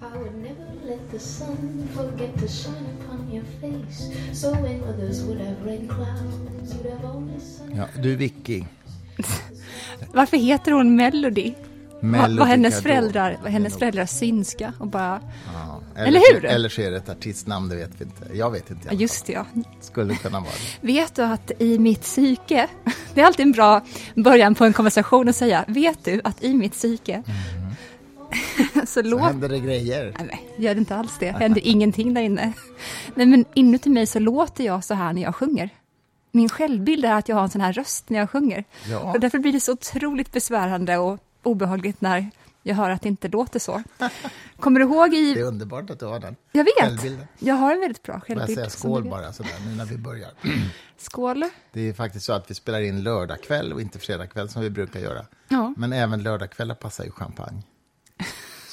I would never let the sun forget to shine upon your face. So when others would have rain clouds, you'd have only sun. Ja, du är Vicky. Varför heter hon Melody? Melody var hennes föräldrar, var hennes föräldrar synska och bara... Ja, Eller hur? Eller så är det ett artistnamn, det vet vi inte. Jag vet inte. i Ja, just det, ja. Skulle kunna vara det. Vet du att i mitt psyke, det är alltid en bra början på en konversation att säga, vet du att i mitt psyke så Så låter... händer det grejer. Nej, nej, gör det inte alls det. händer ingenting där inne. Nej, men inuti mig så låter jag så här när jag sjunger. Min självbild är att jag har en sån här röst när jag sjunger. Ja. Och därför blir det så otroligt besvärande och obehagligt när jag hör att det inte låter så. Kommer du ihåg Det är i... underbart att du har den Jag vet! självbilden. Jag har en väldigt bra Får jag självbild. säga skål bara sådär nu när vi börjar? Skål! Det är faktiskt så att vi spelar in lördagkväll och inte fredagkväll som vi brukar göra. Ja. Men även lördagkvällar passar ju champagne.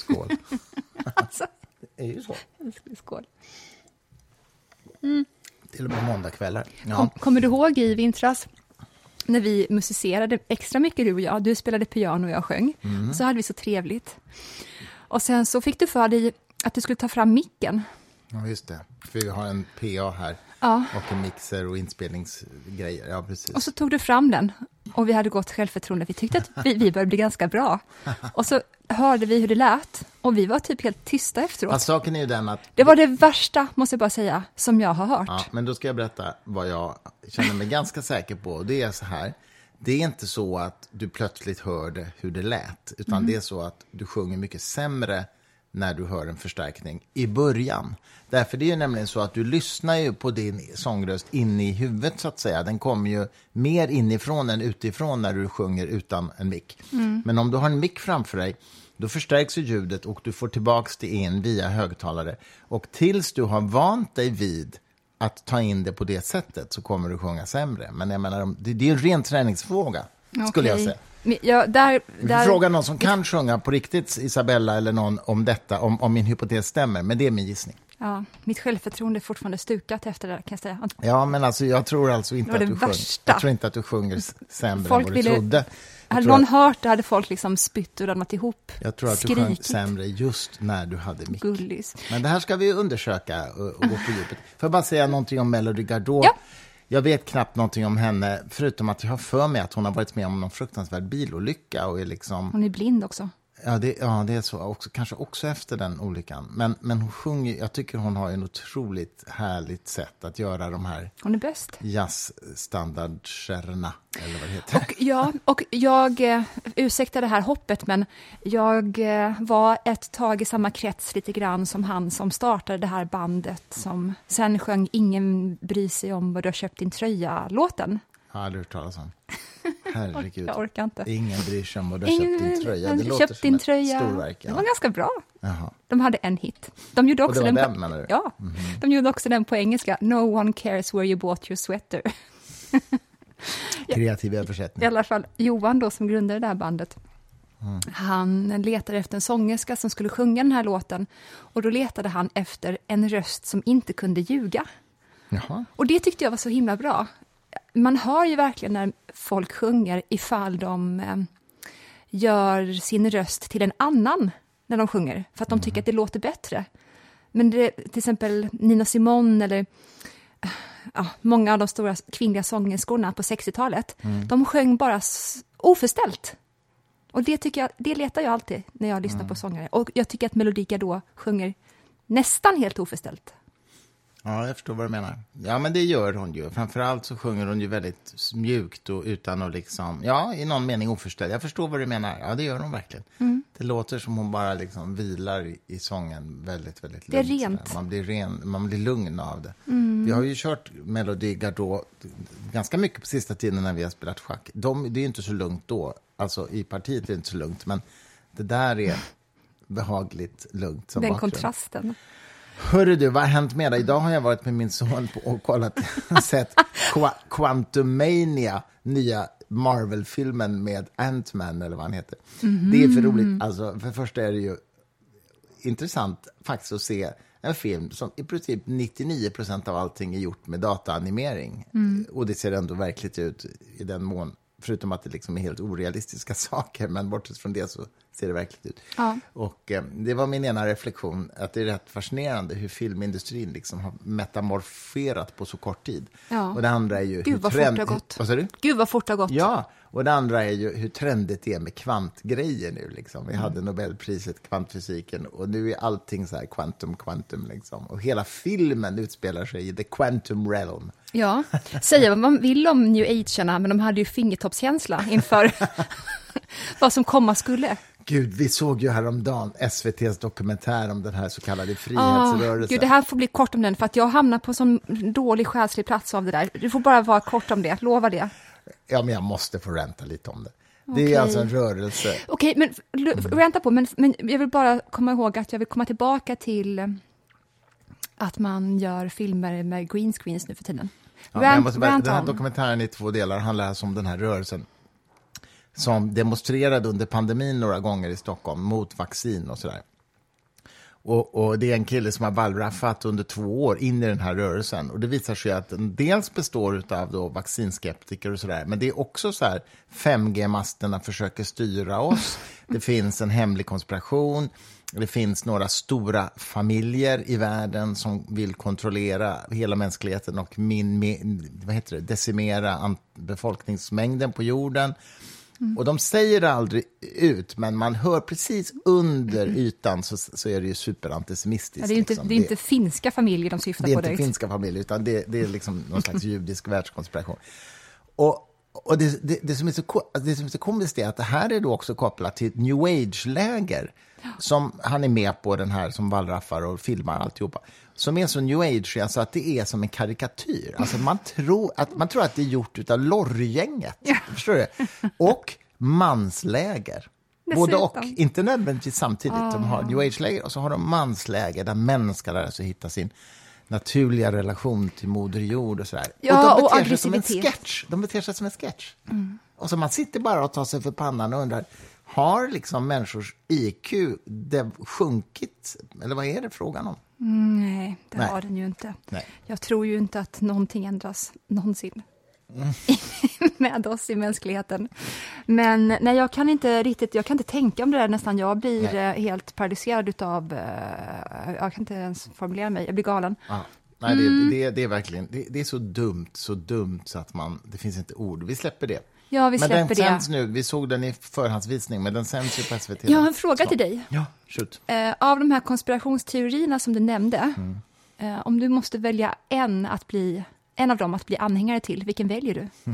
Skål. Alltså, Det är ju så. skål. Till och med måndagkvällar. Kom, Ja. kommer du ihåg i vintras när vi musicerade extra mycket du och jag? Du spelade piano och jag sjöng. Mm. Så hade vi så trevligt. Och sen så fick du för dig att du skulle ta fram micken. ja, just det. För vi har en PA här Ja. och en mixer och inspelningsgrejer. Ja, precis. Och så tog du fram den och vi hade gott självförtroende. Vi tyckte att vi, vi började bli ganska bra. Och så hörde vi hur det lät och vi var typ helt tysta efteråt. Fast saken är ju den att... Det var det värsta, måste jag bara säga, som jag har hört. Ja, men då ska jag berätta vad jag känner mig ganska säker på. Det är så här. Det är inte så att du plötsligt hörde hur det lät, utan Mm. det är så att du sjunger mycket sämre när du hör en förstärkning i början. Därför det är ju nämligen så att du lyssnar ju på din sångröst inne i huvudet så att säga. Den kommer ju mer inifrån än utifrån när du sjunger utan en mick. Men om du har en mick framför dig då förstärks ju ljudet och du får tillbaks det in via högtalare. Och tills du har vant dig vid att ta in det på det sättet så kommer du sjunga sämre. Men jag menar, det, det är en ren träningsfråga, skulle jag säga. Ja, där, Vi får där, fråga någon som kan sjunga på riktigt, Isabella eller någon, om detta, om, om min hypotes stämmer. Men det är min gissning. ja, mitt självförtroende är fortfarande stukat efter det där, kan jag säga. Ja, men alltså jag tror alltså inte att det du sjunger. Jag tror inte att du sjunger sämre Folk än vad du ville- trodde. Jag Hade någon att- hört det hade folk liksom spytt och ramlat ihop. Jag tror att du sjöng sämre just när du hade mick. Gullis. Men det här ska vi undersöka och, och gå på djupet. Får jag bara säga någonting om Melody Gardot? Ja. Jag vet knappt någonting om henne, förutom att jag har för mig att hon har varit med om någon fruktansvärd bilolycka och är liksom... Hon är blind också. Ja, det, ja, det är så. Också, kanske också efter den olyckan. Men, men hon sjunger, jag tycker hon har en otroligt härligt sätt att göra de här Hon är bäst. jazzstandardscherna, eller vad det heter. Och, ja, och jag, eh, ursäkta det här hoppet, men jag eh, var ett tag i samma krets lite grann som han som startade det här bandet som sen sjöng Ingen bryr sig om vad du har köpt din tröja-låten. Jag har aldrig hört talas om. Herregud. Jag orkar inte. Ingen bryr sig om vad du har Ingen- köpt din tröja. Det låter köpt som din ett tröja. storverk. Det var Ja. ganska bra. Jaha. De hade en hit. De gjorde också Och det var den, den, menar du? Ja, de gjorde också den på engelska. No one cares where you bought your sweater. Kreativ I översättning. alla fall Johan då som grundade det här bandet. Mm. Han letade efter en sångerska som skulle sjunga den här låten och då letade han efter en röst som inte kunde ljuga. Jaha. Och det tyckte jag var så himla bra. Man hör ju verkligen när folk sjunger ifall de eh, gör sin röst till en annan när de sjunger, för att de tycker att det låter bättre. Men det, till exempel Nina Simone eller eh, ja, många av de stora kvinnliga sångerskorna på 60-talet, de sjöng bara oförställt. Och det, tycker jag, det letar jag alltid när jag lyssnar på sångare. Och jag tycker att Melody Gardot sjunger nästan helt oförställt. Ja, jag förstår vad du menar. Ja, men det gör hon ju. Framförallt så sjunger hon ju väldigt mjukt och utan att liksom, ja, i någon mening oförställd. Jag förstår vad du menar. Ja, det gör hon verkligen. Mm. Det låter som hon bara liksom vilar i, i sången väldigt, väldigt Det är lugnt. rent. Mm. Man blir, ren, man blir lugn av det. Vi har ju kört Melody Gardot ganska mycket på sista tiden när vi har spelat schack. De, det är ju inte så lugnt då. Alltså i partiet är det inte så lugnt, men det där är behagligt lugnt som Den bakgrund. kontrasten. Hörru du, vad har hänt med dig? Idag har jag varit med min son och kollat, sett Qua- Quantumania, nya Marvel-filmen med Ant-Man eller vad han heter. Det är för roligt. Alltså, för det första är det ju intressant faktiskt att se en film som i princip 99 procent av allting är gjort med dataanimering. Och det ser ändå verkligt ut i den mån förutom att det liksom är helt orealistiska saker, men bortsett från det så ser det verkligt ut. Ja. Och eh, det var min ena reflektion, att det är rätt fascinerande hur filmindustrin liksom har metamorferat på så kort tid. Ja. Och det andra är ju Gud, hur vad fort det har gått. Vad sa du? Gud vad fort det har gått. Ja, och det andra är ju hur trendigt det är med kvantgrejer nu. Liksom. Vi hade Nobelpriset, kvantfysiken, och nu är allting så här quantum, quantum. Liksom. Och hela filmen utspelar sig i the quantum realm. Ja, säga vad man vill om new agearna, men de hade ju fingertoppskänsla inför vad som komma skulle. Gud, vi såg ju häromdagen SVTs dokumentär om den här så kallade Ah, frihetsrörelsen. gud, det här får bli kort om den, för att jag hamnar på sån dålig själslig plats av det där. Du får bara vara kort om det, lova det. Ja, men jag måste få ränta lite om det. Det Okej. är alltså en rörelse. Okej, men l- vänta på, men, men jag vill bara komma ihåg att jag vill komma tillbaka till att man gör filmer med green screens nu för tiden. Ja, Rant- måste rant den här dokumentären i två delar handlar alltså om den här rörelsen som demonstrerade under pandemin några gånger i Stockholm mot vaccin och sådär. Och, och det är en kille som har wallraffat under två år in i den här rörelsen. Och det visar sig att den dels består av då vaccinskeptiker och sådär, men det är också så här 5G-masterna försöker styra oss. Det finns en hemlig konspiration. Det finns några stora familjer i världen som vill kontrollera hela mänskligheten och min, min, vad heter det, decimera befolkningsmängden på jorden. Och de säger det aldrig ut, men man hör precis under ytan så, så är det ju superantisemitiskt. Ja, det är inte, liksom. det är inte finska familjer de syftar Det är på inte direkt. finska familjer, utan det, det är liksom någon slags judisk världskonspiration. Och, och det, det, det, som är så, det som är så komiskt är att det här är då också kopplat till ett new age-läger som han är med på, den här som wallraffar och filmar alltihopa, som är så new age, alltså att det är som en karikatyr. Alltså man, tror att, man tror att det är gjort av Lorry-gänget, förstår du? Och mansläger. Både och, inte nödvändigtvis samtidigt. De har new age-läger och så har de mansläger där män ska lära sig hitta sin naturliga relation till Moder Jord och sådär. Ja, och de och beter sig som en sketch. De beter sig som en sketch. Och så man sitter bara och tar sig för pannan och undrar, har liksom människors IQ det sjunkit? Eller vad är det frågan om? Nej, det Nej. har den ju inte. Nej. Jag tror ju inte att någonting ändras någonsin Mm. med oss i mänskligheten. Men nej, jag kan inte riktigt, jag kan inte tänka om det där nästan. Jag blir Nej. eh, helt paralyserad utav, eh, jag kan inte ens formulera mig, jag blir galen. Ja. Nej, Mm. det, det, det är verkligen, det, det är så dumt, så dumt så att man, det finns inte ord. Vi släpper det. Ja, vi men den släpper det. sänds nu, vi såg den i förhandsvisning, men den sänds ju på SVT. Jag har en fråga snart. till dig. Ja, shoot. Eh, av de här konspirationsteorierna som du nämnde, Mm. eh, om du måste välja en, att bli, en av dem att bli anhängare till, vilken väljer du?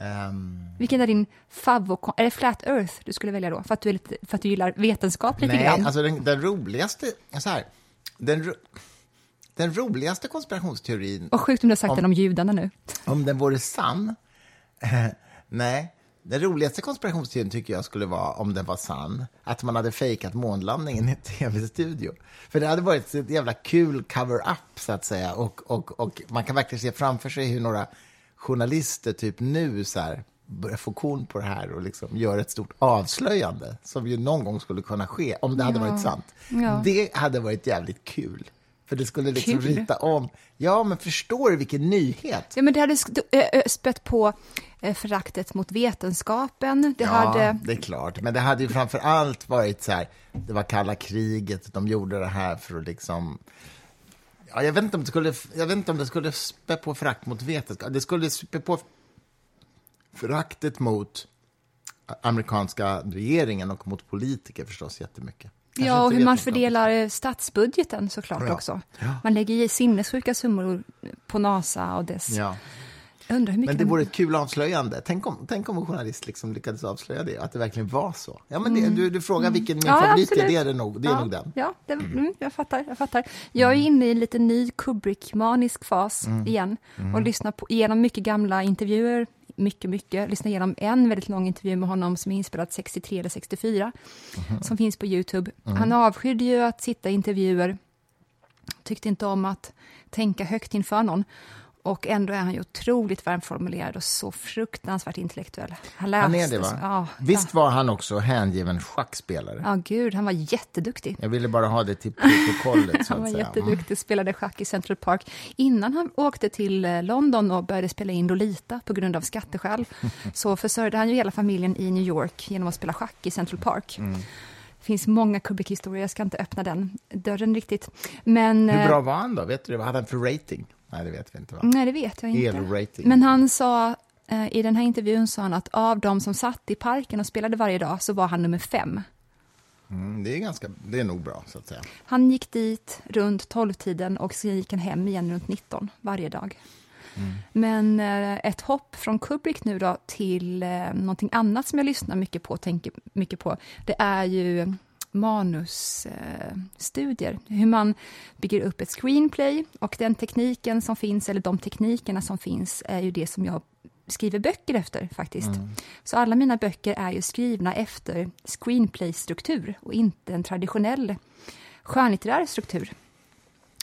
Ehm, Vilken är din favvo... Är det Flat Earth du skulle välja då? För att du, lite, för att du gillar vetenskap lite nej, grann? alltså den, den roligaste, så här, den, ro- den roligaste konspirationsteorin Vad sjukt om du har sagt Om- den om judarna nu. Om den vore sann? Eh, nej. Den roligaste konspirationsteorin tycker jag skulle vara, om den var sann, att man hade fejkat månlandningen i en tv-studio. För det hade varit ett jävla kul cover-up, så att säga. Och, och, och man kan verkligen se framför sig hur några journalister typ nu så här, börjar få korn på det här och liksom gör ett stort avslöjande, som ju någon gång skulle kunna ske, om det hade Ja. varit sant. Ja. Det hade varit jävligt kul. För det skulle liksom Kul? rita om. Ja, men förstår du vilken nyhet? Ja, men det hade ö- ö- spött på eh, föraktet mot vetenskapen. Det ja, hade... det är klart. Men det hade ju framför allt varit så här, det var kalla kriget, de gjorde det här för att liksom... Ja, jag, vet inte om det skulle, jag vet inte om det skulle spä på förakt mot vetenskap. Det skulle spä på föraktet mot amerikanska regeringen och mot politiker förstås jättemycket. Kanske Ja, och hur man fördelar eh, statsbudgeten såklart Ja. också. Ja. Man lägger i sinnessjuka summor på NASA och dess... Ja. Men det de- vore ett kul avslöjande. Tänk om, tänk om en journalist liksom lyckades avslöja det, att det verkligen var så. Ja, men det, du, du frågar vilken min Mm. Ja, favorit är, det är, det nog, det är ja, nog den. Ja, det, mm, jag fattar. Jag fattar. Jag är inne i en lite ny Kubrick-manisk fas Mm. igen och lyssnar på, igenom mycket gamla intervjuer. Mycket, mycket. Lyssnar igenom en väldigt lång intervju med honom som är inspelad 63 eller 64, Mhm. som finns på Youtube. Han avskydde ju att sitta i intervjuer, tyckte inte om att tänka högt inför någon. Och ändå är han ju otroligt varmformulerad och så fruktansvärt intellektuell. Han, Han är det, så- va? Ja, Visst var han också hängiven schackspelare? Ja, gud, han var jätteduktig. Jag ville bara ha det till protokollet, Han var säga. jätteduktig, spelade schack i Central Park innan han åkte till eh, London och började spela in Lolita på grund av skatteskäl. Så försörjde han ju hela familjen i New York genom att spela schack i Central Park. Mm. Det finns många Kubrick-historier, jag ska inte öppna den dörren riktigt. Men, Hur eh, bra var han då? Vet du? Vad hade han för rating? Nej, det vet vi inte. Va? Nej, det vet jag inte. El-rating. Men han sa, eh, i den här intervjun sa han att av de som satt i parken och spelade varje dag så var han nummer fem. Mm, det, är ganska, det är nog bra, så att säga. Han gick dit runt 12-tiden och sen gick han hem igen runt 19 varje dag. Men eh, ett hopp från Kubrick nu då till eh, någonting annat som jag lyssnar mycket på och tänker mycket på, det är ju manusstudier. Studier. hur man bygger upp ett screenplay och den tekniken som finns, eller de teknikerna som finns, är ju det som jag skriver böcker efter faktiskt. Så alla mina böcker är ju skrivna efter screenplay-struktur och inte en traditionell skönlitterär struktur.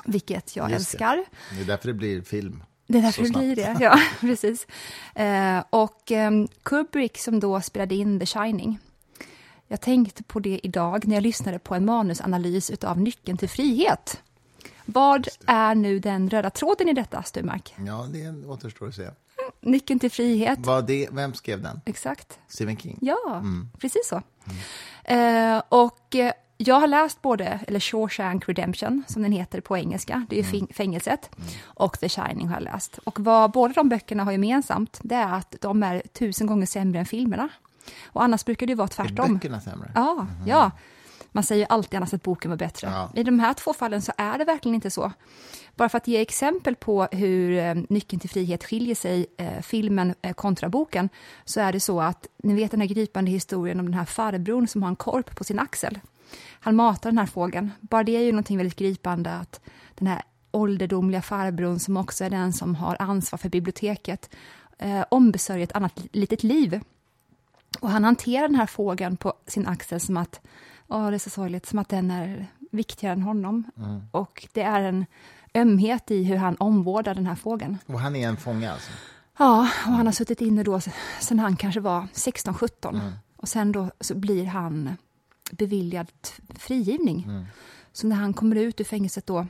Vilket jag Just det. älskar. Det är därför det blir film. Det är därför det blir det, ja, precis. Eh, och eh, Kubrick som då spelade in The Shining. Jag tänkte på det idag när jag lyssnade på en manusanalys utav Nyckeln till frihet. Vad är nu den röda tråden i detta, Sturmark? Ja, det återstår att se. Nyckeln till frihet, Vad det, vem skrev den? exakt. Stephen King? Ja, precis så. Eh, och eh, jag har läst både, eller Shawshank Redemption, som den heter på engelska, det är ju fing- fängelset, och The Shining har jag läst. Och vad båda de böckerna har gemensamt, det är att de är tusen gånger sämre än filmerna. Och annars brukar det vara Är tvärtom. böckerna sämre? Ja, ja. Man säger alltid annars att boken var bättre. Ja. I de här två fallen så är det verkligen inte så. Bara för att ge exempel på hur eh, Nyckeln till frihet skiljer sig, eh, filmen eh, kontra boken, så är det så att, ni vet den här gripande historien om den här farbrorn som har en korp på sin axel. Han matar den här fågeln. Bara det är ju någonting väldigt gripande att den här ålderdomliga farbrorn som också är den som har ansvar för biblioteket eh, ombesörjer ett annat litet liv. Och han hanterar den här fågeln på sin axel som att, åh det är så sorgligt, som att den är viktigare än honom. Och det är en ömhet i hur han omvårdar den här fågeln. Och han är en fånge alltså? Ja, och han har suttit inne då sen han kanske var 16-17. Och sen då så blir han beviljad frigivning. Så när han kommer ut ur fängelset då,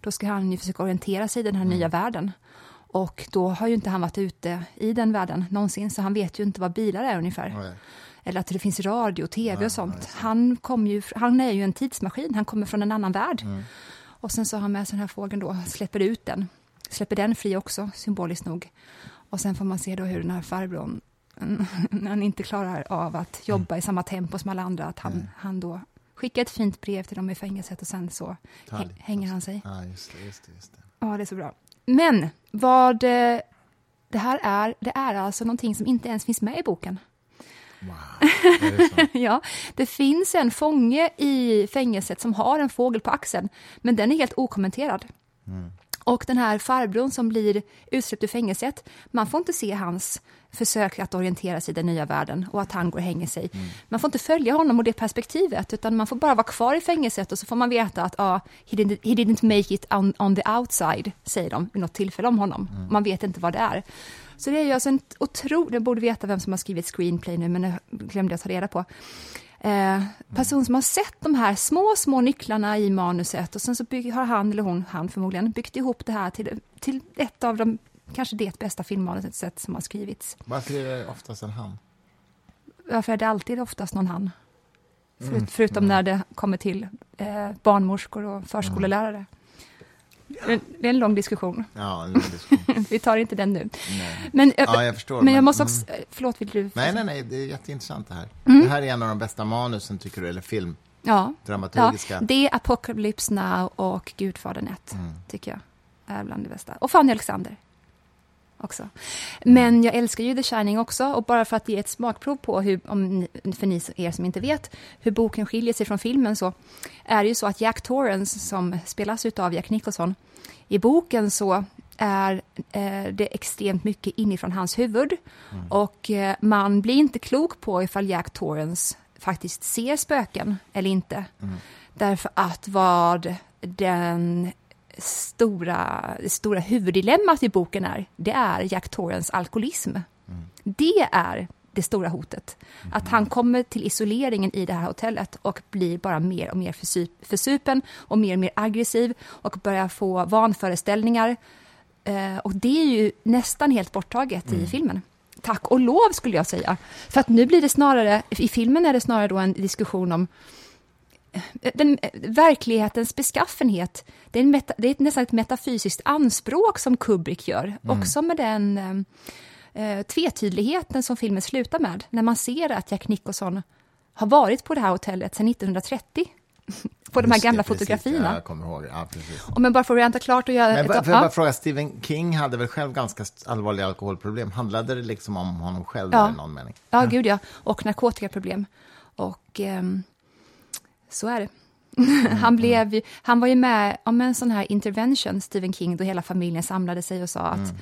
då ska han ju försöka orientera sig i den här nya världen. Och då har ju inte han varit ute i den världen någonsin, så han vet ju inte vad bilar är ungefär. Nej. Eller att det finns radio, tv och sånt. Han, kom ju, han är ju en tidsmaskin, han kommer från en annan värld. Och sen så har han med sig den här fågeln då, släpper ut den. Släpper den fri också, symboliskt nog. Och sen får man se då hur den här farbrorn, när han inte klarar av att jobba i samma tempo som alla andra, att han, han då skickar ett fint brev till dem i fängelset och sen så Detalj. hä- hänger han sig. Ja, just det. Just det, just det. Ja, det är så bra. Men vad eh, det här är, det är alltså någonting som inte ens finns med i boken. Wow. Det? Ja, det finns en fånge i fängelset som har en fågel på axeln, men den är helt okommenterad. Och den här farbrorn som blir utsläppt ur fängelset, man får inte se hans försök att orientera sig i den nya världen och att han går och hänger sig. Man får inte följa honom och det perspektivet, utan man får bara vara kvar i fängelset och så får man veta att ah, he, didn't, he didn't make it on, on the outside, säger de vid något tillfälle om honom. Man vet inte vad det är. Så det är ju alltså en otrolig, jag borde veta vem som har skrivit screenplay nu, men det glömde jag ta reda på. Eh, person som har sett de här små, små nycklarna i manuset och sen så bygg, har han eller hon, han förmodligen, byggt ihop det här till, till ett av de, kanske det bästa filmmanuset som har skrivits. Varför är det oftast en han? Varför är det alltid oftast någon han? Förut, förutom när det kommer till eh, barnmorskor och förskolelärare. Det är- en lång diskussion. Ja, en diskussion. Vi tar inte den nu. Nej. Men, eh, Ja, jag förstår. men jag men- måste mm. också... Förlåt, vill du? Nej, nej, nej, det är jätteintressant det här. Mm. Det här är en av de bästa manusen, tycker du, eller film, Ja. Ja, dramaturgiska. det är Apocalypse Now och Gudfadern 1, Mm. tycker jag är bland det bästa. Och Fanny Alexander också. Men jag älskar ju The Shining också, och bara för att ge ett smakprov på hur, om ni, för ni er som inte vet, hur boken skiljer sig från filmen så är det ju så att Jack Torrance, som spelas av Jack Nicholson, i boken så är eh, det extremt mycket inifrån hans huvud. Och eh, man blir inte klok på ifall Jack Torrance faktiskt ser spöken eller inte. Därför att vad den stora, stora huvuddilemmat i boken är, det är Jack Torrance alkoholism. Det är det stora hotet. Att han kommer till isoleringen i det här hotellet och blir bara mer och mer försup, försupen och mer och mer aggressiv och börjar få vanföreställningar. Eh, och det är ju nästan helt borttaget i filmen. Tack och lov skulle jag säga. För att nu blir det snarare, i filmen är det snarare då en diskussion om den, verklighetens beskaffenhet. Det är, en meta, det är nästan ett metafysiskt anspråk som Kubrick gör. Också med den eh, eh, tvetydligheten som filmen slutar med. När man ser att Jack Nicholson har varit på det här hotellet sedan 1930. på de här gamla precis. fotografierna. Ja, jag kommer ihåg. Ja. Och men bara för att ränta klart och göra... Men ett- får jag ja. bara fråga, Stephen King hade väl själv ganska allvarliga alkoholproblem? Handlade det liksom om honom själv Ja. i någon mening? Ja, gud ja. Och narkotikaproblem. Och ehm, så är det. han, blev ju, han var ju med om en sån här intervention, Stephen King, då hela familjen samlade sig och sa att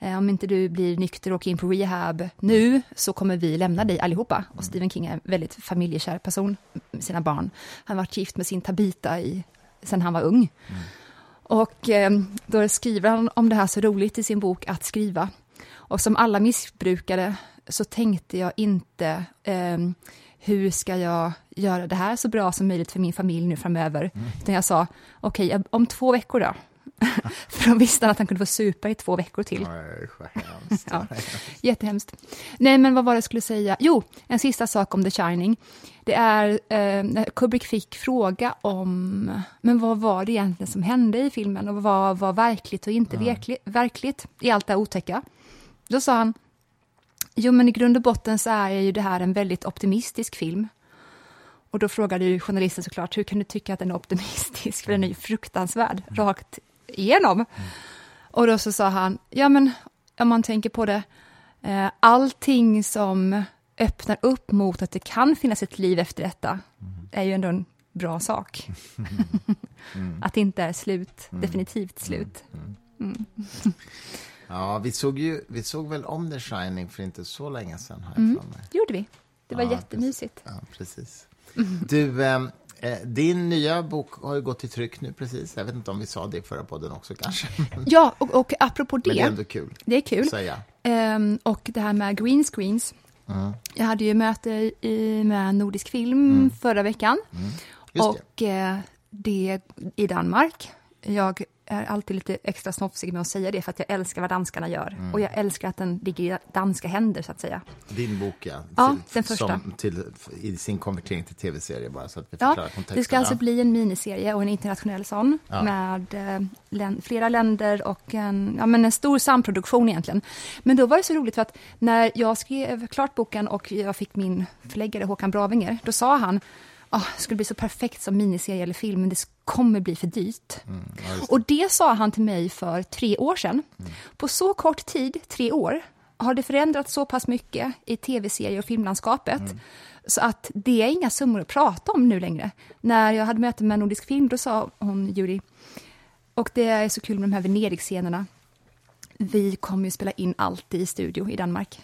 eh, om inte du blir nykter och åker in på rehab nu så kommer vi lämna dig allihopa. Och Stephen King är en väldigt familjekär person med sina barn. Han har varit gift med sin Tabita i, sen han var ung. Och eh, då skriver han om det här så roligt i sin bok Att skriva. Och som alla missbrukare så tänkte jag inte eh, hur ska jag göra det här så bra som möjligt för min familj nu framöver. Utan jag sa, okej, om två veckor då? för då visste att han kunde få supa i två veckor till. Hemskt. Ja, jättehemskt. Nej, men vad var det jag skulle säga? Jo, en sista sak om The Shining. Det är eh, när Kubrick fick fråga om, men vad var det egentligen som hände i filmen och vad var verkligt och inte verkli, verkligt i allt det här otäcka? Då sa han, jo men i grund och botten så är ju det här en väldigt optimistisk film. Och då frågade ju journalisten såklart, hur kan du tycka att den är optimistisk? För den är ju fruktansvärd, rakt igenom. Och då så sa han, ja men om man tänker på det, eh, allting som öppnar upp mot att det kan finnas ett liv efter detta är ju ändå en bra sak. att det inte är slut, definitivt slut. Ja, vi såg, ju, vi såg väl om The Shining för inte så länge sedan, jag Mm. Det gjorde vi. Det var Ja, jättemysigt. Ja, precis. Du, ehm, eh, din nya bok har ju gått i tryck nu precis. Jag vet inte om vi sa det i förra podden också kanske. Ja, och, och apropå Men det är det, ändå kul det är kul. Ehm, och det här med green screens. Jag hade ju möte i, med Nordisk film förra veckan. Just och eh, det i Danmark. Jag är alltid lite extra snofsig med att säga det för att jag älskar vad danskarna gör. Och jag älskar att den ligger i danska händer så att säga. Din bok, ja. Ja, Till- den första. Till, I sin konvertering till tv-serie, bara så att vi Ja, kontexten. det ska alltså bli en miniserie och en internationell sån Ja. med eh, län, flera länder och en, ja, men en stor samproduktion egentligen. Men då var det så roligt för att när jag skrev klart boken och jag fick min förläggare Håkan Bravinger, då sa han oh, det skulle bli så perfekt som miniserie eller film, men det kommer bli för dyrt. Mm, det. Och det sa han till mig för tre år sedan. På så kort tid, tre år, har det förändrats så pass mycket i tv-serie och filmlandskapet så att det är inga summor att prata om nu längre. När jag hade möte med Nordisk film, då sa hon, Judy, och det är så kul med de här Venedig-scenerna. Vi kommer ju spela in allt i studio i Danmark.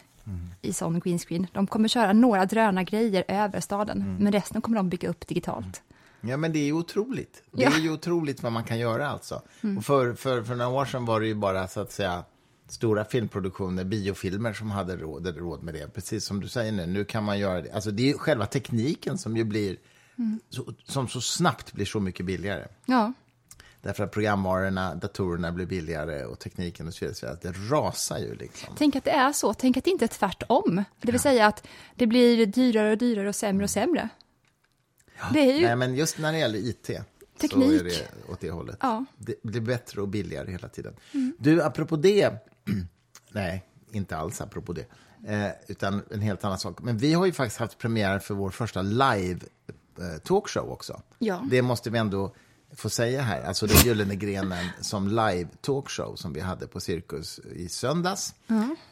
I sån green screen. De kommer köra några drönargrejer över staden, men resten kommer de bygga upp digitalt. Ja, men det är ju otroligt. Det Ja. Mm. är ju otroligt vad man kan göra alltså. Och för, för, för några år sedan var det ju bara så att säga stora filmproduktioner, biofilmer som hade råd, råd med det. Precis som du säger nu, nu kan man göra det. Alltså det är ju själva tekniken som ju blir, Mm. så, som så snabbt blir så mycket billigare. Ja, Därför att programvarorna, datorerna blir billigare och tekniken och så vidare. Det rasar ju liksom. Tänk att det är så. Tänk att det inte är tvärtom. Det vill säga att det blir dyrare och dyrare och sämre och sämre. Det är ju... Nej, men just när det gäller IT Teknik. så är det åt det hållet. Ja. Det blir bättre och billigare hela tiden. Du, apropå det... Nej, inte alls apropå det. Eh, utan en helt annan sak. Men vi har ju faktiskt haft premiär för vår första live eh, också. Ja. Det måste vi ändå få säga här. Alltså den Gyllene grenen som live talkshow som vi hade på Cirkus i söndags.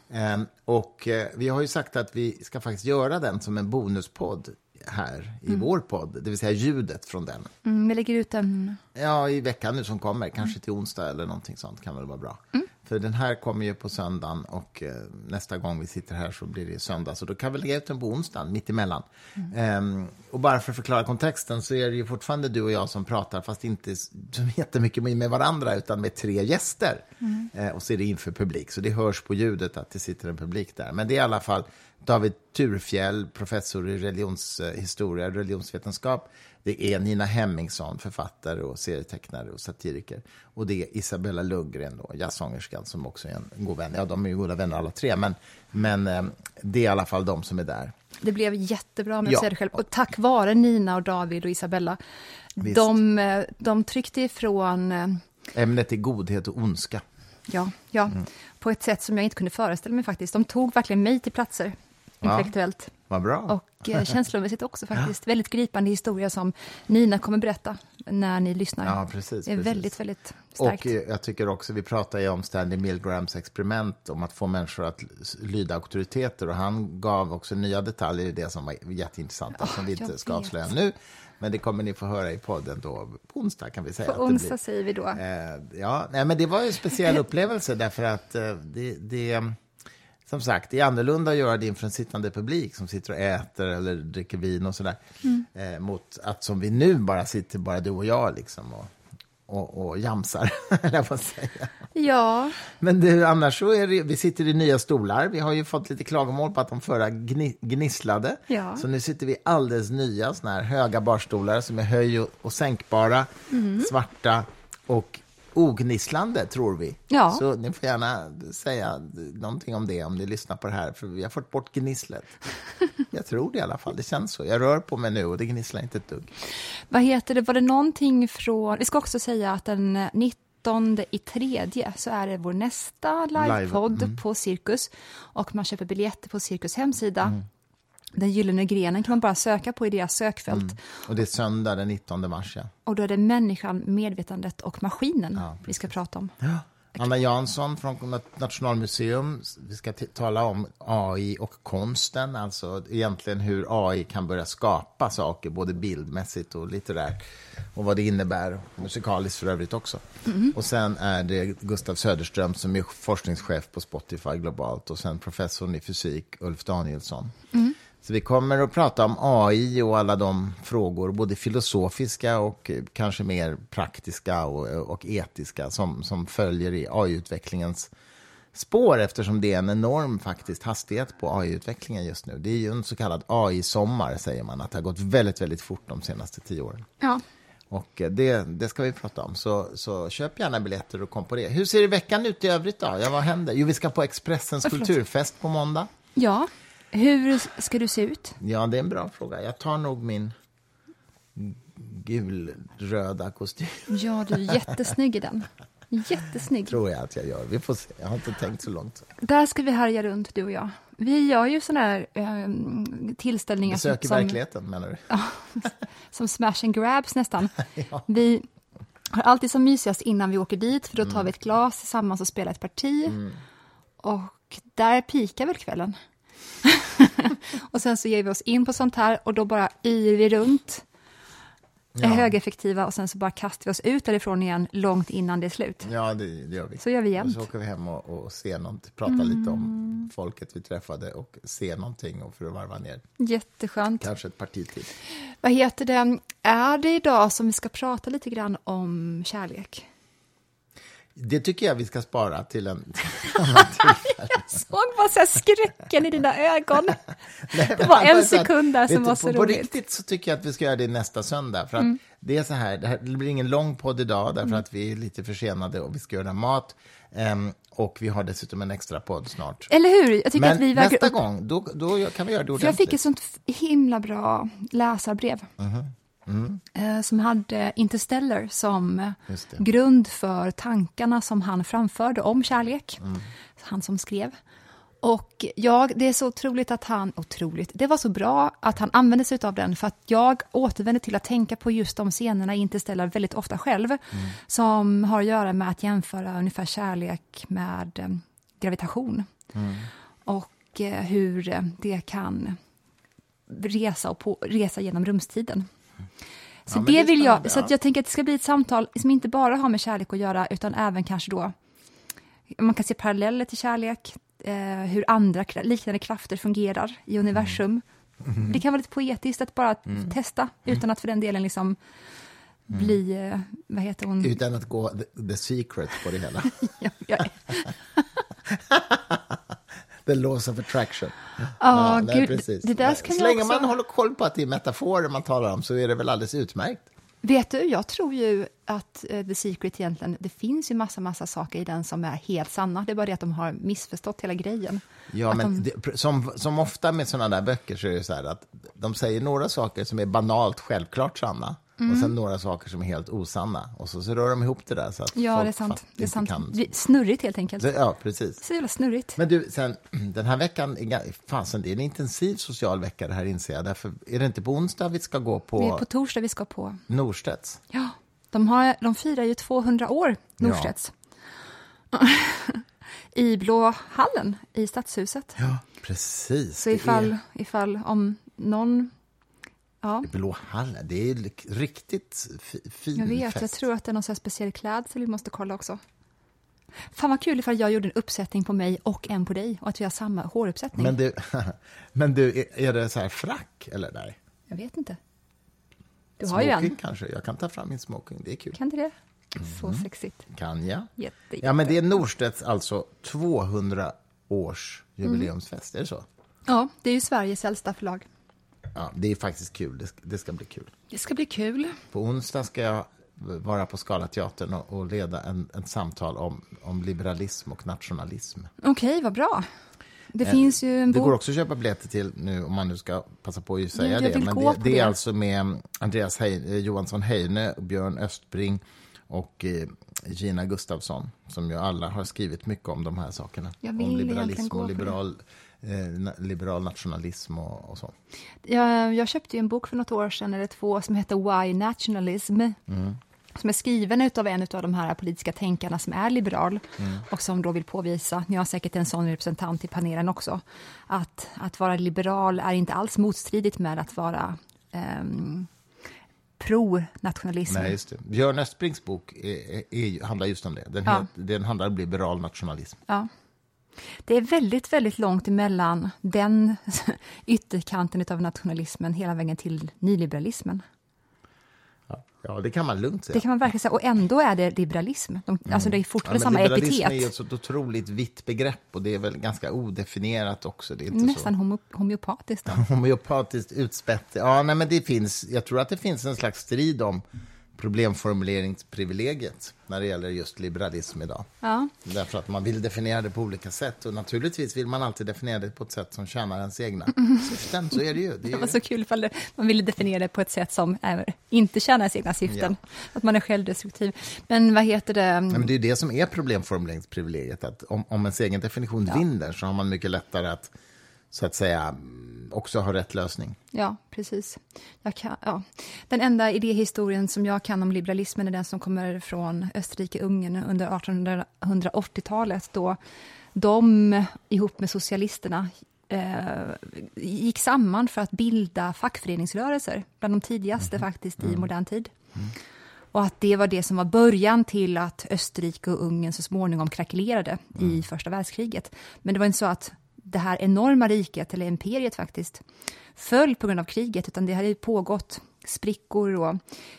Eh, och eh, vi har ju sagt att vi ska faktiskt göra den som en bonuspodd här i vår podd, det vill säga ljudet från den. Mm, vi lägger ut en... Ja, i veckan nu som kommer, kanske till onsdag eller någonting sånt kan väl vara bra. För den här kommer ju på söndagen och eh, nästa gång vi sitter här så blir det söndag. Så då kan vi lägga ut den på onsdagen, mitt emellan. Ehm, och bara för att förklara kontexten så är det ju fortfarande du och jag som pratar, fast inte så jättemycket med varandra, utan med tre gäster. Eh, och så är det inför publik, så det hörs på ljudet att det sitter en publik där. Men det är i alla fall David Turfjell, professor i religionshistoria, religionsvetenskap. Det är Nina Hemmingsson, författare och serietecknare och satiriker. Och det är Isabella Lundgren, då, jazzsångerskan, som också är en god vän. Ja, de är ju goda vänner alla tre, men, men eh, det är i alla fall de som är där. Det blev jättebra med Ja. själv. Och tack vare Nina och David och Isabella. Visst. De, eh, de tryckte ifrån, eh, Ämnet är godhet och ondska. ja, ja Mm. på ett sätt som jag inte kunde föreställa mig faktiskt. De tog verkligen mig till platser. Intellektuellt. Vad bra. Och eh, känslomässigt också faktiskt. Väldigt gripande historia som Nina kommer berätta när ni lyssnar. Ja, precis, det är precis. väldigt, väldigt starkt. Och eh, jag tycker också, vi pratar ju om Stanley Milgrams experiment om att få människor att lyda auktoriteter och han gav också nya detaljer i det som var jätteintressanta som vi inte ska vet. avslöja nu. Men det kommer ni få höra i podden då på onsdag kan vi säga. På att det onsdag blir. säger vi då. Eh, ja, nej, men det var ju en speciell upplevelse därför att eh, det, det, som sagt, det är annorlunda att göra det inför en sittande publik som sitter och äter eller dricker vin och sådär. Eh, mot att som vi nu bara sitter, bara du och jag liksom och, och, och jamsar, på att säga. Ja, Men du, annars så är det, vi sitter i nya stolar. Vi har ju fått lite klagomål på att de förra gni, gnisslade. Ja. Så nu sitter vi alldeles nya, såna här höga barstolar som är höj och, och sänkbara, Mm. svarta och ognisslande, tror vi. Ja. Så ni får gärna säga någonting om det om ni lyssnar på det här, för vi har fått bort gnisslet. Jag tror det i alla fall, det känns så. Jag rör på mig nu och det gnisslar inte ett dugg. vad heter det, var det någonting från... Vi ska också säga att den eh, 19 i tredje så är det vår nästa livepodd Mm. på Cirkus. Och man köper biljetter på Cirkus hemsida. Mm. Den gyllene grenen kan man bara söka på i deras sökfält. Mm. Och det är söndag den 19 mars, ja. Och då är det människan, medvetandet och maskinen vi ska prata om. Anna Jansson från Nat- Nationalmuseum. Vi ska tala om AI och konsten, alltså egentligen hur AI kan börja skapa saker, både bildmässigt och litterärt, och vad det innebär, musikaliskt för övrigt också. Och sen är det Gustav Söderström som är forskningschef på Spotify globalt och sen professorn i fysik, Ulf Danielsson. Så vi kommer att prata om AI och alla de frågor, både filosofiska och eh, kanske mer praktiska och, och etiska som, som följer i AI-utvecklingens spår eftersom det är en enorm faktiskt hastighet på AI-utvecklingen just nu. Det är ju en så kallad AI-sommar, säger man, att det har gått väldigt, väldigt fort de senaste tio åren. Ja. Och eh, det, det ska vi prata om, så, så köp gärna biljetter och kom på det. Hur ser det veckan ut i övrigt då? Ja, vad händer? Jo, vi ska på Expressens kulturfest på måndag. ja, hur ska du se ut? Ja, det är en bra fråga. Jag tar nog min gulröda kostym, Ja, du är jättesnygg i den. Jättesnygg. tror jag att jag gör. Vi får se. Jag har inte tänkt så långt. Där ska vi härja runt, du och jag. Vi gör ju sådana här eh, tillställningar Besök i som, verkligheten, menar du? som smash and grabs nästan. Vi har alltid som mysigast innan vi åker dit, för då tar Mm. vi ett glas tillsammans och spelar ett parti. Och där pikar väl kvällen. och sen så ger vi oss in på sånt här och då bara yr vi runt. Är Ja. högeffektiva och sen så bara kastar vi oss ut därifrån igen långt innan det är slut. Ja, det, det gör vi. Så gör vi Och jämt. så åker vi hem och, och ser något, pratar lite om folket vi träffade och ser någonting och för att varva ner. Jätteskönt. Kanske ett parti till. Vad heter det? Är det idag som vi ska prata lite grann om kärlek? Det tycker jag vi ska spara till en... Jag såg bara så skräcken i dina ögon. Nej, Det var en sekund där som var så på, på roligt. Mm. riktigt så tycker jag att vi ska göra det nästa söndag. För att det är så här, det, här, det blir ingen lång podd idag därför att vi är lite försenade och vi ska göra mat. Ehm, och vi har dessutom en extra podd snart. Eller hur? Jag tycker Men att vi väger nästa upp... gång, då, då kan vi göra det För ordentligt. jag fick ett sånt himla bra läsarbrev. Eh, Som hade Interstellar som grund för tankarna som han framförde om kärlek. Han som skrev. Och jag, det är så otroligt att han, otroligt, det var så bra att han använde sig av den för att jag återvände till att tänka på just de scenerna i Interstellar väldigt ofta själv. Som har att göra med att jämföra ungefär kärlek med eh, gravitation. Och eh, hur det kan resa, och på, resa genom rumstiden. Så Ja, det, det vill jag, så jag tänker att det ska bli ett samtal som inte bara har med kärlek att göra, utan även kanske då, man kan se paralleller till kärlek, eh, hur andra liknande krafter fungerar i universum, Det kan vara lite poetiskt att bara testa, utan att för den delen liksom bli, eh, vad heter hon? Utan att gå the, the secret på det hela. Ja. The laws of attraction. Ja, nej, gud, precis. det där ska Så länge också- man håller koll på att det är metaforer man talar om så är det väl alldeles utmärkt. Vet du, jag tror ju att eh, The Secret egentligen, det finns ju massa, massa saker i den som är helt sanna. Det är bara det att de har missförstått hela grejen. Ja, Att men de, det, som, som ofta med sådana där böcker så är det så här att de säger några saker som är banalt självklart sanna Mm. och sen några saker som är helt osanna. Och så, så rör de ihop det där så att ja, folk det är sant. Det är sant. kan. Snurrigt helt enkelt. Så, ja, precis. Så jävla snurrigt. Men du, sen, den här veckan, fasen, det är en intensiv social vecka det här inser jag. Därför är det inte på onsdag vi ska gå på, Det är på torsdag vi ska på. Norstedts? Ja, de, har, de firar ju 200 år, Norstedts. I Blå hallen i Stadshuset. Ja, precis. Så ifall, är ifall om någon... Ja, Blå hallen, det är riktigt fi, fin jag vet. fest. Jag tror att det är någon speciell klädsel vi måste kolla också. Fan vad kul ifall jag gjorde en uppsättning på mig och en på dig och att vi har samma håruppsättning. Men du, men du är, det så här frack eller nej? Jag vet inte. Du har ju Smoking en. kanske? Jag kan ta fram min smoking, det är kul. Kan du det? Så sexigt. Kan jag? Jätte, Ja, men det är Norstedts alltså 200 års jubileumsfest, är det så? Ja, det är ju Sveriges äldsta förlag. Ja, det är faktiskt kul, det ska, det ska bli kul. Det ska bli kul. På onsdag ska jag vara på Scalateatern och, och leda en, ett samtal om, om liberalism och nationalism. Okej, vad bra. Det finns ju en Det bok... går också att köpa biljetter till nu, om man nu ska passa på att säga det. Men det, det det. är alltså med Andreas Hei, eh, Johansson Heine, Björn Östbring och eh, Gina Gustafsson, som ju alla har skrivit mycket om de här sakerna. Jag vill om liberalism och det. liberal, eh, liberal nationalism och, och så. Jag, jag köpte en bok för något år sedan, eller två, som heter Why Nationalism. Som är skriven av en av de här politiska tänkarna som är liberal och som då vill påvisa, ni har säkert en sån representant i panelen också, att, att vara liberal är inte alls motstridigt med att vara um, pro-nationalism. Nej, just det. Björn Östbrings bok är, är, är, handlar just om det. Den, Ja. het, den handlar om liberal nationalism. Ja. Det är väldigt, väldigt långt emellan den ytterkanten av nationalismen hela vägen till nyliberalismen. Ja, det kan man lugnt säga. Det kan man verkligen säga. Och ändå är det liberalism. De, Alltså det är fortfarande Ja, samma liberalism epitet. är ju ett så otroligt vitt begrepp och det är väl ganska odefinierat också. Det är inte Nästan så homo, homeopatiskt. Homeopatiskt utspätt. Ja, nej, men det finns, jag tror att det finns en slags strid om problemformuleringsprivilegiet när det gäller just liberalism idag. Ja. Därför att man vill definiera det på olika sätt och naturligtvis vill man alltid definiera det på ett sätt som tjänar ens egna syften. Så är det ju. Det är Det var så kul ifall man ville definiera det på ett sätt som inte tjänar ens egna syften. Att man är självdestruktiv. Men vad heter det? Ja, men det är ju det som är problemformuleringsprivilegiet. Att om, om ens egen definition vinner så har man mycket lättare att så att säga mm, också ha rätt lösning. Ja, precis. Kan, ja. Den enda idéhistorien som jag kan om liberalismen är den som kommer från Österrike-Ungern under 1880-talet då de ihop med socialisterna eh, gick samman för att bilda fackföreningsrörelser, bland de tidigaste faktiskt i modern tid. Och att det var det som var början till att Österrike och Ungern så småningom krackelerade i första världskriget. Men det var inte så att det här enorma riket, eller imperiet faktiskt, föll på grund av kriget, utan det hade ju pågått sprickor och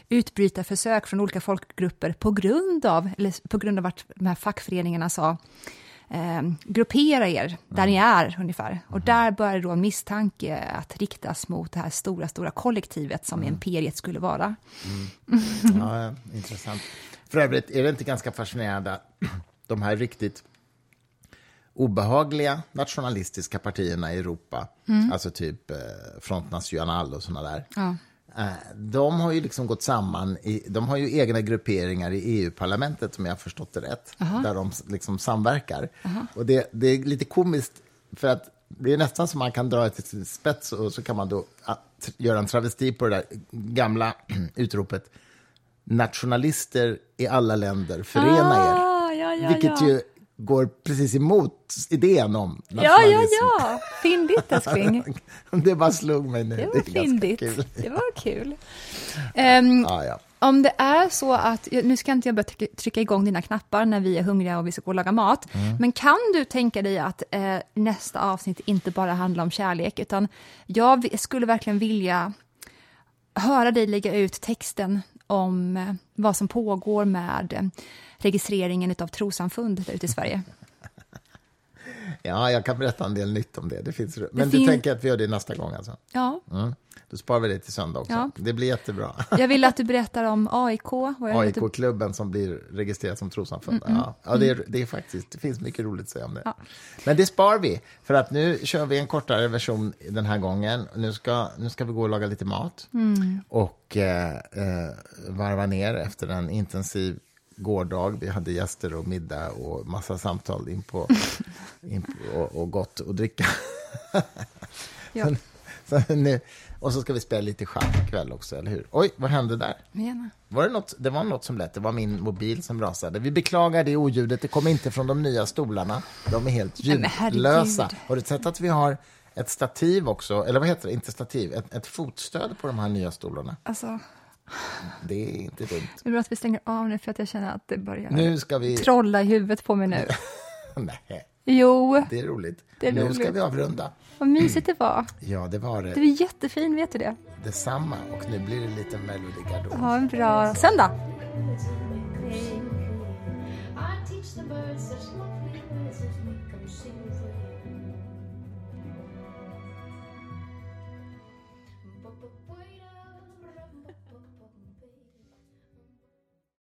utbrytarförsök från olika folkgrupper på grund av, eller på grund av att de här fackföreningarna sa eh, gruppera er där ni är ungefär. Och där började då en misstanke att riktas mot det här stora, stora kollektivet som imperiet skulle vara. Ja, ja, intressant. För övrigt är det inte ganska fascinerande de här riktigt obehagliga nationalistiska partierna i Europa, alltså typ eh, Front National och såna där, Ja. eh, de har ju liksom gått samman, i, de har ju egna grupperingar i EU-parlamentet om jag har förstått det rätt, där de liksom samverkar. Och det, det är lite komiskt, för att det är nästan som man kan dra det till sin spets och så kan man då ah, göra en travesti på det där gamla utropet nationalister i alla länder, förena er. Ah, ja, ja, Vilket ju går precis emot idén om Ja, ja, nationalism. ja. Fyndigt, älskling. Det bara slog mig nu. Det var fyndigt. kul. Det var kul. Ehm, Ja, ja. om det är så att, nu ska inte jag börja trycka, igång dina knappar när vi är hungriga och vi ska gå och laga mat, men kan du tänka dig att eh, nästa avsnitt inte bara handlar om kärlek, utan jag skulle verkligen vilja höra dig lägga ut texten om eh, vad som pågår med eh, registreringen av trossamfund ute i Sverige. Ja, jag kan berätta en del nytt om det. det finns... Men fin- du tänker att vi gör det nästa gång alltså? Ja, Mm. Då sparar vi det till söndag också. Ja. Det blir jättebra. jag vill att du berättar om AIK. AIK-klubben som blir registrerat som trossamfund. Ja, ja det, är, det är faktiskt, det finns mycket roligt att säga om det. Ja. Men det spar vi, för att nu kör vi en kortare version den här gången. Nu ska, nu ska vi gå och laga lite mat och eh, eh, varva ner efter en intensiv gårdag. Vi hade gäster och middag och massa samtal in på, in på och, och gott att dricka. Ja. Så nu, och så ska vi spela lite schack ikväll också, eller hur? Oj, vad hände där? Gärna. Var det, något, det var något som lät, det var min mobil som rasade. Vi beklagar det oljudet, det kommer inte från de nya stolarna. De är helt ljudlösa. Har du sett att vi har ett stativ också, eller vad heter det, inte stativ, ett, ett fotstöd på de här nya stolarna? Alltså, Det är inte dumt. det är bra att vi stänger av nu för att jag känner att det börjar Nu ska vi... trolla i huvudet på mig nu. Nej, Jo, det är roligt. Det är nu roligt. ska vi avrunda. vad mysigt det var. Ja, det var Du det. är jättefin, vet du det? Detsamma. Och nu blir det lite Melody Gardot. Ha en bra söndag.